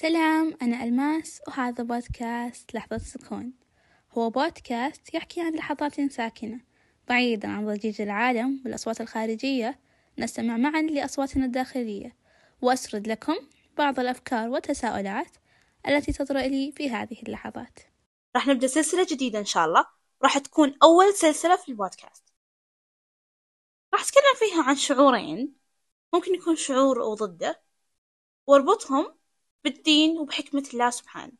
سلام أنا ألماس وهذا بودكاست لحظة سكون. هو بودكاست يحكي عن لحظات ساكنة بعيدا عن ضجيج العالم والأصوات الخارجية. نستمع معا لأصواتنا الداخلية. وأسرد لكم بعض الأفكار والتساؤلات التي تطرأ لي في هذه اللحظات. راح نبدأ سلسلة جديدة إن شاء الله. راح تكون أول سلسلة في البودكاست. راح أتكلم فيها عن شعورين. ممكن يكون شعور أو ضده وأربطهم بالدين وبحكمة الله سبحانه.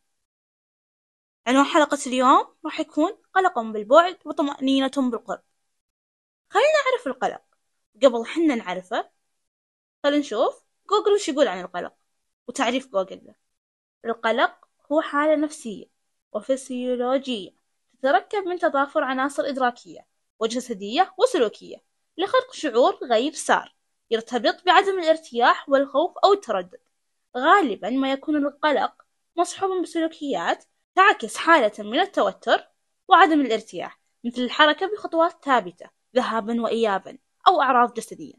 عنوان حلقة اليوم راح يكون قلق بالبعد وطمأنينة بالقرب. خلينا نعرف القلق. قبل حنا نعرفه خلينا نشوف جوجل وش يقول عن القلق وتعريف جوجل له. القلق هو حالة نفسية وفسيولوجية تتركب من تضافر عناصر إدراكية وجسدية وسلوكية لخلق شعور غير سار يرتبط بعدم الارتياح والخوف أو التردد. غالبا ما يكون القلق مصحوبا بسلوكيات تعكس حالة من التوتر وعدم الارتياح مثل الحركة بخطوات ثابتة ذهابا وإيابا أو أعراض جسدية.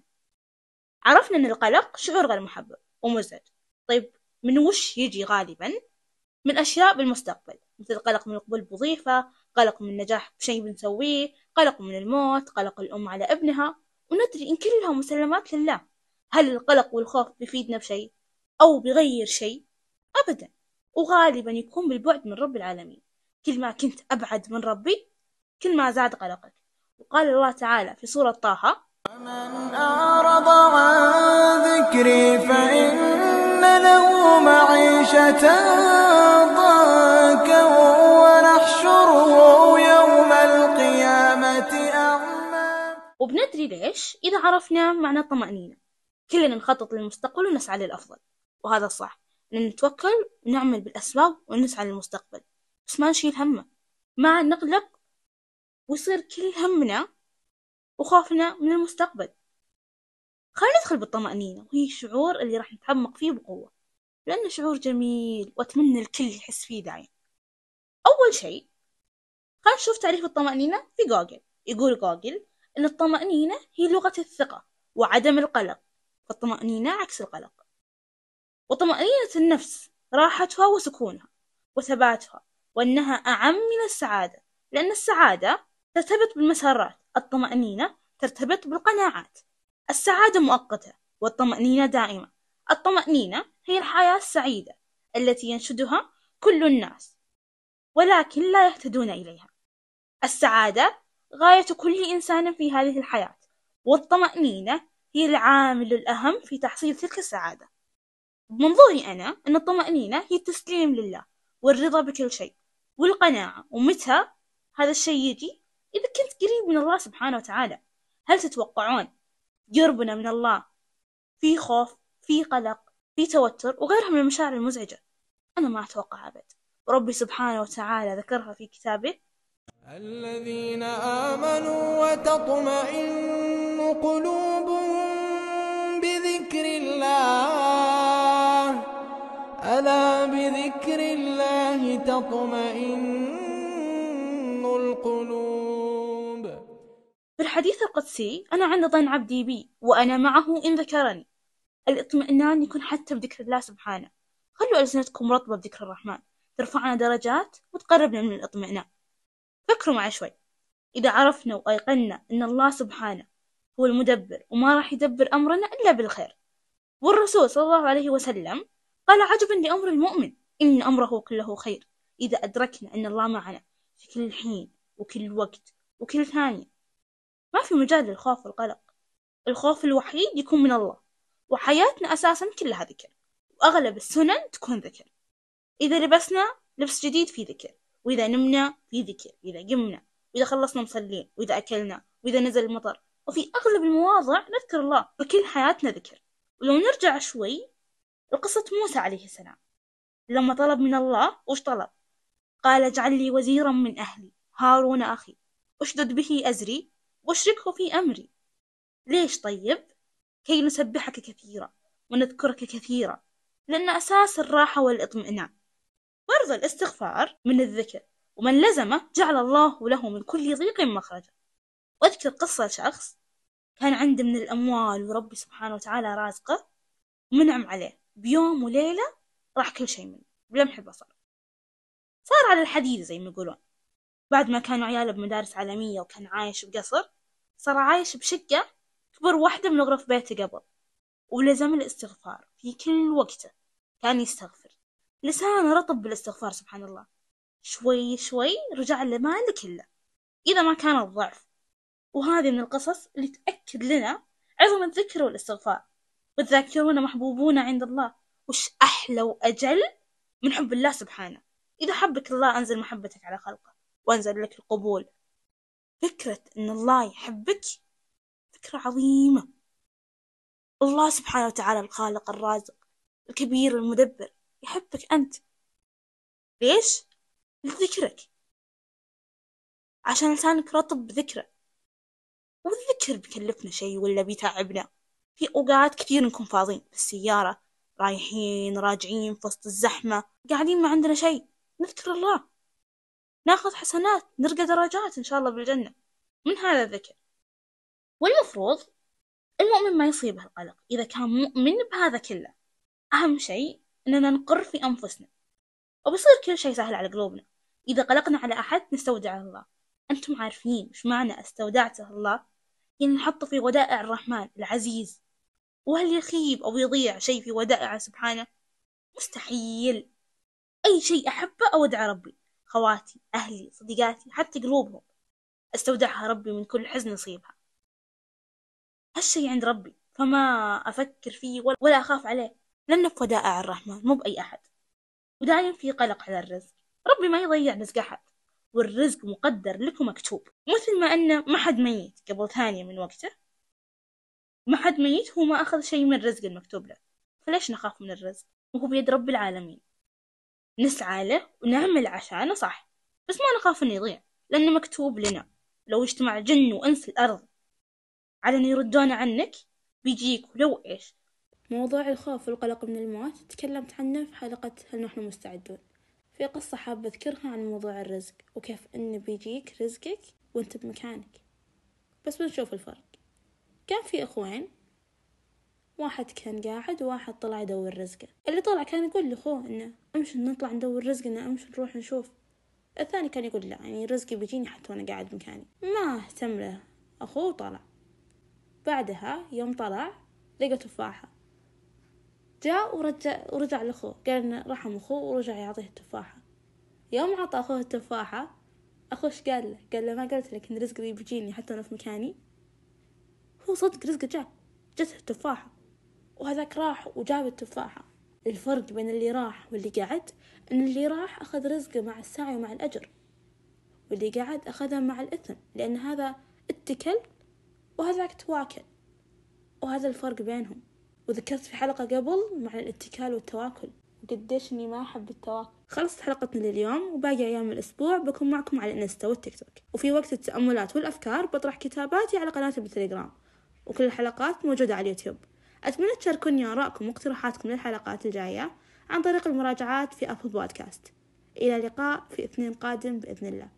عرفنا أن القلق شعور غير محبب ومزعج. طيب من وش يجي غالبا؟ من أشياء بالمستقبل مثل قلق من القبول بوظيفة قلق من النجاح بشيء بنسويه قلق من الموت قلق الأم على ابنها. وندري إن كلها مسلمات لله. هل القلق والخوف بيفيدنا بشيء؟ أو بغير شيء أبدا. وغالبا يكون بالبعد من رب العالمين. كل ما كنت أبعد من ربي كل ما زاد قلقك. وقال الله تعالى في سورة طه من أعرض عن ذكري فإن له معيشة ضنكا ونحشره يوم القيامة أعمى. وبندري ليش؟ إذا عرفنا معنى الطمأنينة. كلنا نخطط للمستقبل ونسعى للأفضل. وهذا صح إن نتوكل ونعمل بالأسباب ونسعى للمستقبل. بس ما نشيل همه. ما نقلق ويصير كل همنا وخوفنا من المستقبل. خلينا ندخل بالطمأنينة وهي الشعور اللي راح نتعمق فيه بقوة. لأنه شعور جميل وأتمنى الكل يحس فيه دايم أول شيء خلينا نشوف تعريف الطمأنينة في جوجل. يقول جوجل إن الطمأنينة هي لغة الثقة وعدم القلق. فالطمأنينة عكس القلق. وطمأنينة النفس راحتها وسكونها وثباتها وأنها أعم من السعادة لأن السعادة ترتبط بالمسارات الطمأنينة ترتبط بالقناعات. السعادة مؤقتة والطمأنينة دائمة. الطمأنينة هي الحياة السعيدة التي ينشدها كل الناس ولكن لا يهتدون إليها. السعادة غاية كل إنسان في هذه الحياة والطمأنينة هي العامل الأهم في تحصيل تلك السعادة. بمنظوري أنا أن الطمأنينة هي التسليم لله والرضا بكل شيء والقناعة ومتى هذا الشيء يجي؟ إذا كنت قريب من الله سبحانه وتعالى. هل تتوقعون قربنا من الله في خوف في قلق في توتر وغيرها من المشاعر المزعجة؟ أنا ما أتوقع أبد. وربي سبحانه وتعالى ذكرها في كتابه. الذين آمنوا وتطمئن قلوبهم بذكر الله. ألا بذكر الله تطمئن القلوب؟ في الحديث القدسي أنا عند ظن عبدي بي وأنا معه إن ذكرني. الاطمئنان يكون حتى بذكر الله سبحانه. خلوا ألسنتكم رطبة بذكر الرحمن. ترفعنا درجات وتقربنا من الاطمئنان. فكروا معي شوي. إذا عرفنا وأيقنا أن الله سبحانه هو المدبر وما راح يدبر أمرنا إلا بالخير. والرسول صلى الله عليه وسلم قال عجبا لأمر المؤمن إن أمره كله خير. إذا أدركنا أن الله معنا في كل حين وكل وقت وكل ثانية. ما في مجال للخوف والقلق. الخوف الوحيد يكون من الله. وحياتنا أساسا كلها ذكر. وأغلب السنن تكون ذكر. إذا لبسنا لبس جديد في ذكر. وإذا نمنا في ذكر. وإذا قمنا. وإذا خلصنا مصلين. وإذا أكلنا. وإذا نزل المطر. وفي أغلب المواضع نذكر الله. فكل حياتنا ذكر. ولو نرجع شوي لقصة موسى عليه السلام. لما طلب من الله وش طلب؟ قال اجعل لي وزيرا من أهلي هارون أخي أشدد به أزري وأشركه في أمري. ليش طيب؟ كي نسبحك كثيرا ونذكرك كثيرا لأن أساس الراحة والإطمئنان. برضو الاستغفار من الذكر ومن لزمه جعل الله له من كل ضيق مخرجا. واذكر قصة شخص كان عنده من الأموال وربي سبحانه وتعالى رازقه ومنعم عليه. بيوم وليلة راح كل شيء منه بلمح البصر صار. على الحديد زي ما يقولون. بعد ما كانوا عياله بمدارس عالمية وكان عايش بقصر صار عايش بشقة كبر واحدة من غرف بيته قبل. ولزم الاستغفار في كل وقته كان يستغفر. لسانه رطب بالاستغفار سبحان الله. شوي شوي رجع لماله كله إذا ما كان الضعف. وهذه من القصص اللي تأكد لنا عظم الذكر والاستغفار. والذاكرون محبوبون عند الله. وش أحلى وأجل من حب الله سبحانه. إذا حبك الله أنزل محبتك على خلقه. وأنزل لك القبول. فكرة أن الله يحبك فكرة عظيمة. الله سبحانه وتعالى الخالق الرازق الكبير المدبر. يحبك أنت. ليش؟ لذكرك. عشان لسانك رطب بذكره والذكر بيكلفنا شي ولا بيتعبنا. في أوقات كثير نكون فاضيين بالسيارة رايحين راجعين في وسط الزحمة قاعدين ما عندنا شي نذكر الله. ناخذ حسنات نرقى درجات إن شاء الله بالجنة. من هذا الذكر؟ والمفروض المؤمن ما يصيبه القلق إذا كان مؤمن بهذا كله أهم شيء إننا نقر في أنفسنا. وبصير كل شيء سهل على قلوبنا. إذا قلقنا على أحد نستودع الله. أنتم عارفين وش معنى استودعته الله؟ يعني نحطه في ودائع الرحمن العزيز. وهل يخيب أو يضيع شيء في ودائعه؟ سبحانه. مستحيل. أي شيء أحبه أودع ربي. خواتي أهلي صديقاتي حتى قلوبهم. أستودعها ربي من كل حزن يصيبها. هالشي عند ربي. فما أفكر فيه ولا أخاف عليه. لأنه في ودائع الرحمن مو بأي أحد. ودايم في قلق على الرزق. ربي ما يضيع رزق أحد. والرزق مقدر لك ومكتوب مثل ما أنه ما حد ميت قبل ثانية من وقته ما حد ميت هو ما أخذ شيء من الرزق المكتوب له. فليش نخاف من الرزق؟ وهو بيد رب العالمين. نسعى له ونعمل عشانه صح. بس ما نخاف إنه يضيع لأنه مكتوب لنا. لو اجتمع جن وإنس الأرض على أن يردون عنك بيجيك ولو إيش؟ موضوع الخوف والقلق من الموت تكلمت عنه في حلقة هل نحن مستعدون. في قصة حابة أذكرها عن موضوع الرزق وكيف إنه بيجيك رزقك وأنت بمكانك. بس بنشوف الفرق. كان في أخوين واحد كان قاعد وواحد طلع يدور رزقه. اللي طلع كان يقول لأخوه إنه أمشي نطلع ندور رزقنا أمشي نروح نشوف. الثاني كان يقول لا يعني رزقي بيجيني حتى وأنا قاعد مكاني ما اهتم له. أخوه وطلع بعدها يوم طلع لقى تفاحة. جاء ورجع ورجع لأخوه. قال إنه رحم أخوه ورجع يعطيه التفاحة. يوم عطى أخوه التفاحة أخوه إيش قال له؟ قال له ما قلت لك إن رزقي بيجيني حتى وأنا في مكاني؟ هو صدق رزقه جاء جته التفاحة وهذاك راح وجاب التفاحة. الفرق بين اللي راح واللي قعد إن اللي راح أخذ رزقه مع السعي ومع الأجر واللي قعد أخذه مع الإثم لأن هذا اتكل وهذاك تواكل. وهذا الفرق بينهم. وذكرت في حلقة قبل مع الاتكال والتواكل. وقديش إني ما أحب التواكل. خلصت حلقتنا لليوم وباقي أيام الأسبوع بكون معكم على الإنستا والتيك توك. وفي وقت التأملات والأفكار بطرح كتاباتي على قناتي بالتليجرام. وكل الحلقات موجودة على اليوتيوب. أتمنى تشاركوني آراءكم واقتراحاتكم للحلقات الجاية عن طريق المراجعات في أبل بودكاست إلى اللقاء في اثنين قادم بإذن الله.